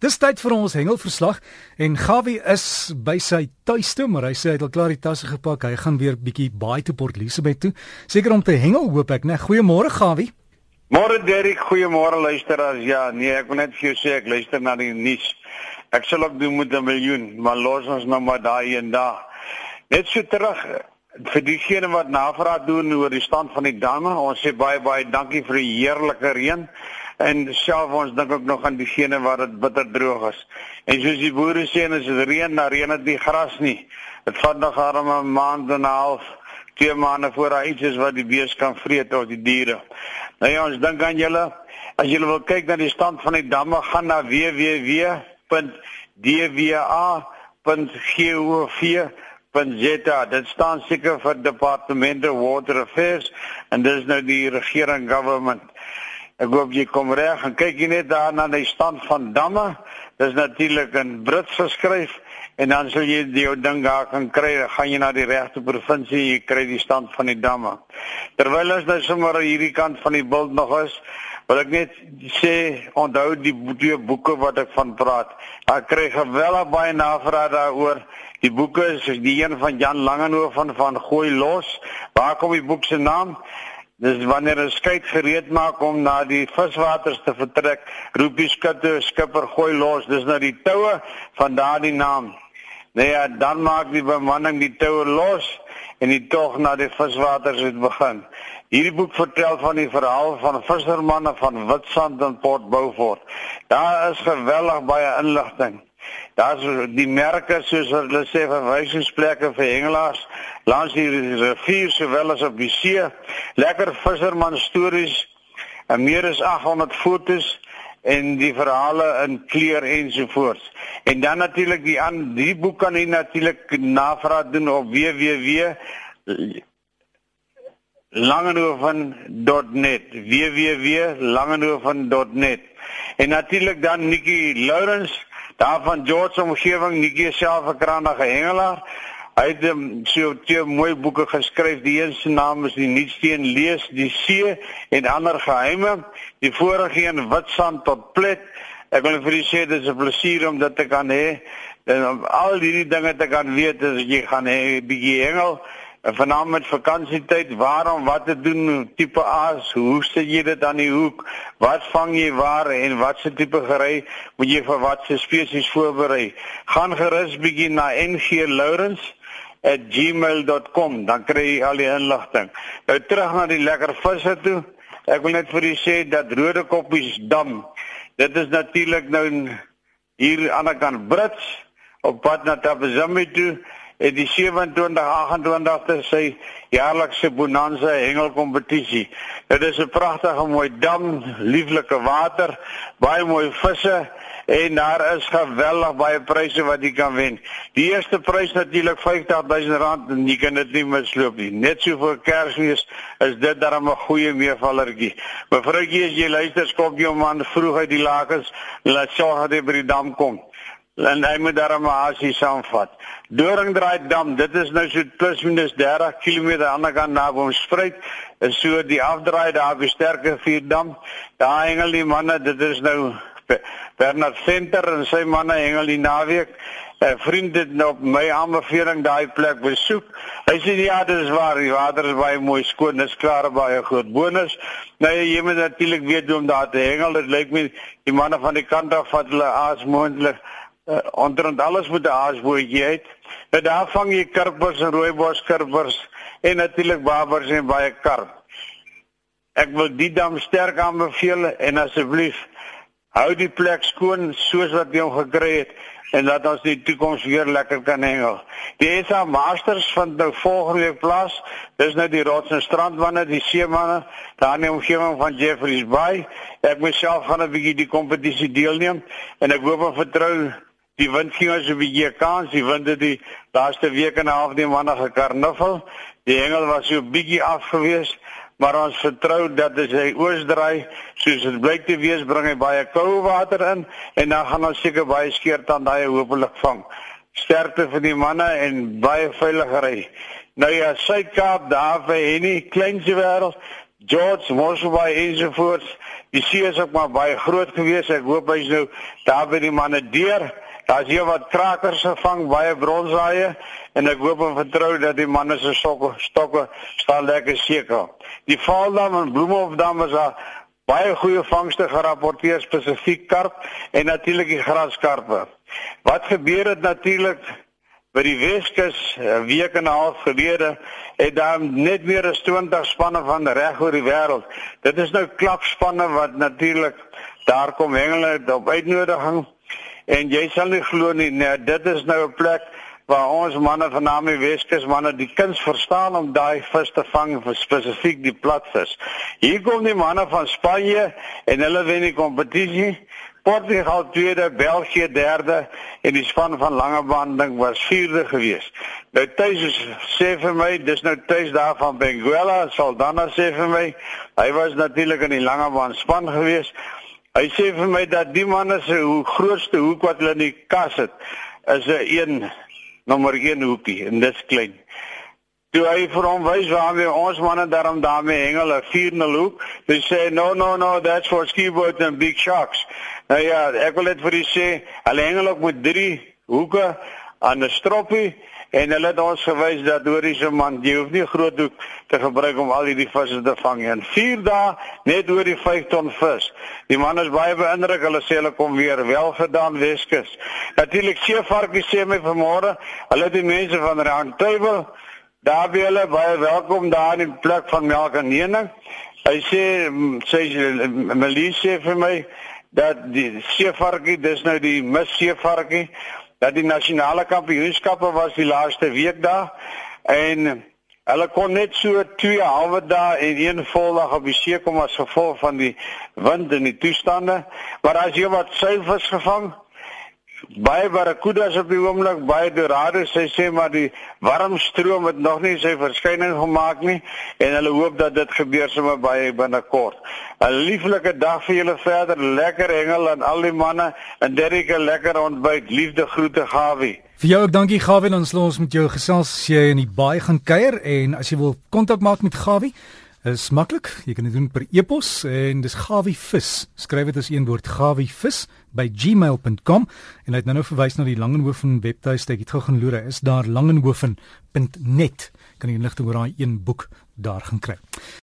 Dis tyd vir ons hengelverslag en Gawie is by sy tuiste, maar hy sê hy het al klaar die tasse gepak. Hy gaan weer bietjie baie te Port Elizabeth toe. Seker om te hengel, hoop ek, né? Goeiemôre Gawie. Môre Derek, goeiemôre luisteraars. Ja, nee, ek wil net vir jou sê ek luister na die nuus. Ek sal ook doen met 'n miljoen, maar los ons nou maar daai en daar. Net so terug vir diegene wat navraag doen oor die stand van die damme. Ons sê baie baie dankie vir die heerlike reën en self ons dink ook nog aan diegene waar dit bitter droog is. En soos die boere sê, as dit reën, dan reën dit nie gras nie. Dit vat nog arme 'n maand en 'n half, twee maande voor daar iets is wat die bees kan vreet of die diere. Nou ja, ons dink aan julle. As julle wil kyk na die stand van die damme, gaan na www.dwa.gov.za. Dit staan seker vir Department of Water Affairs en dis nou die regering government. Ek hoop jy kom reg en kyk jy net daar na die stand van damme. Dis natuurlik in Brits geskryf en dan sal jy die ding daar kan kry. Gaan jy na die regte provinsie, jy kry die stand van die damme. Terwyl ons nou sommer hierdie kant van die bult nog is, wil ek net sê onthou die twee boeke wat ek van praat. Ek kry geweldig baie navrae daaroor. Die boeke is die een van Jan Langehoven van Gooi los. Waar kom die boek se naam? Dis wanneer 'n skei gereed maak om na die viswaters te vertrek, roep die skutte skipper gooi los. Dis nou die toue van daardie naam. Nee, ja, dan maak die bemanning die toue los en die tog na die viswaters het begin. Hierdie boek vertel van die verhaal van vissermanne van Witstrand en Port Beaufort. Daar is geweldig baie inligting. Daar's die merke soos hulle sê verwysingsplekke vir hengelaars langs die rivier sowel as op die see. Lekker visserman stories en meer as 800 fotos en die verhale in kleur ensovoorts. En dan natuurlik die aan die boek kan jy natuurlik navraag doen op www langenoven.net www.langenoven.net en natuurlik dan Nikki Lawrence Daar van George omgewing, Nikkie self 'n kragtige hengelaar. Hy het um, so twee mooi boeke geskryf. Die een se naam is Die Nuutsteen lees die see en ander geheime. Die vorige een Witsand tot Plet. Ek wil vir u sê dit is 'n plesier om dit te kan hê en om al hierdie dinge te kan weet as jy gaan hê bietjie hengel. En vanaand met vakansietyd, waarom wat te doen tipe aas, hoe sit jy dit aan die hoek? Wat vang jy waar en wat se tipe gery moet jy vir wat se spesies voorberei? Gaan gerus bietjie na nglaurens@gmail.com, dan kry jy al die inligting. Nou terug na die lekker visse toe. Ek wil net vir u sê dat Rode Koppies Dam, dit is natuurlik nou hier aan die kant Brits op pad na Tabazimbi toe en die 27 28 is sy jaarlikse bonanza hengelkompetisie. Dit is 'n pragtige mooi dam, lieflike water, baie mooi visse en daar is geweldig baie pryse wat jy kan wen. Die eerste prys natuurlik R50000 en jy kan dit nie misloop nie. Net so vir Kersfees is dit darem 'n goeie meevallertjie. Mevroukie, as jy luister, skop jou man vroeg uit die lakens, laat sorg dat hy by die dam kom en hy moet daar 'n maasie saamvat. Doringdraai dam, dit is nou so plus minus 30 km aan die ander kant na Boomspruit. Is so die afdraai daar by Sterke Vier dam. Daar hengel die manne, dit is nou Bernard Center en sy manne hengel die naweek. 'n Vriend het nou op my aanbeveling daai plek besoek. Hy sê ja, dit is waar, die water is baie mooi skoon, dis klaar baie goed. Bonus, nou jy moet natuurlik weet hoe om daar te hengel. Dit lyk my die manne van die kant af vat hulle aas moontlik uh, onder alles moet 'n haasbootjie uit. Nou daar vang jy karpers en rooibos karpers en natuurlik babers en baie karp. Ek wil die dam sterk aanbeveel en asseblief hou die plek skoon soos wat jy hom gekry het en laat ons die toekoms weer lekker kan hengel. Die SA Masters van nou volgende week plaas. Dis nou die rots en strandmanne, die seemanne, daar in die omgewing van Jeffreys Bay. Ek myself gaan 'n bietjie die kompetisie deelneem en ek hoop en vertrou Die wind ging as 'n bietjie kans, die wind het die laaste week en 'n half die manne gekarnuffel. Die hengel was so bietjie afgewees, maar ons vertrou dat as hy oosdraai, soos dit blyk te wees, bring hy baie koue water in en dan gaan ons seker baie skeert aan daai hopelik vang. Sterkte vir die manne en baie veiligery. Nou ja, Suid-Kaap, daar vir Henny, kleinse wêreld, George Mosselbaai ensovoorts. Die see is ook maar baie groot geweest. Ek hoop hy's nou daar by die manne deur. Daar's hier wat krakers gevang, baie bronsaaie en ek hoop en vertrou dat die manne se stokke stokke staan lekker seker. Die Vaaldam en Bloemhofdam is daar baie goeie vangste gerapporteer spesifiek karp en natuurlik die graskarpe. Wat gebeur het natuurlik by die Weskus 'n week en 'n half gelede het daar net meer as 20 spanne van reg oor die wêreld. Dit is nou klapspanne wat natuurlik daar kom hengel op uitnodiging en jy sal nie glo nie, nee, dit is nou 'n plek waar ons manne van Nami Weskus manne die kuns verstaan om daai vis te vang vir spesifiek die platvis. Hier kom die manne van Spanje en hulle wen die kompetisie. Portugal tweede, België derde en die span van Langebaan dink was vierde gewees. Nou tuis is sê vir my, dis nou tuis daar van Benguela, sal dan nou sê vir my, hy was natuurlik in die Langebaan span gewees. Hy sê vir my dat die manne se hoe grootste hoek wat hulle in die kas het, is 'n nommer 1 hoekie en dis klein. Toe hy vir hom wys waarmee ons manne daarom daarmee hengel 'n 4-0 hoek, hy sê no no no that's for skiboat and big sharks. Nou ja, ek wil net vir u sê, hulle hengel ook met 3 hoeke aan 'n stroppie en hulle het ons gewys dat horiese man jy hoef nie groot hoek te gebruik om al hierdie visse te vang nie. In 4 dae net oor die 5 ton vis. Die man is baie beïndruk. Hulle sê hulle kom weer wel gedaan Weskus. Natuurlik seevarkie sê my vanmôre, hulle die mense van Table daar by hulle baie welkom daar in die plek van Melk en Nening. Hy sê sê Melise vir my dat die seevarkie dis nou die mis seevarkie dat die nasionale kampioenskappe was die laaste week daar en Hulle kon net so 2 halwe dae en een voldag op die see kom as gevolg van die wind en die toestande. Maar as jy wat seilvis gevang, baie barracudas op die oomblik, baie dorados, sy sê maar die warm stroom het nog nie sy verskyning gemaak nie en hulle hoop dat dit gebeur sommer baie binnekort. 'n Lieflike dag vir julle verder, lekker hengel aan al die manne en Derrick 'n lekker ontbyt. Liefde groete Gawie. Vir jou ook dankie Gawie, ons los met jou gesels as jy in die baai gaan kuier en as jy wil kontak maak met Gawie is maklik. Jy kan dit doen per e-pos en dis Gawivis. Skryf dit as een woord Gawivis by gmail.com en hy het nou nou verwys na die Langenhoven webtuiste. Ek het gou gaan loer, is daar langenhoven.net. Kan jy inligting oor daai een boek daar gaan kry.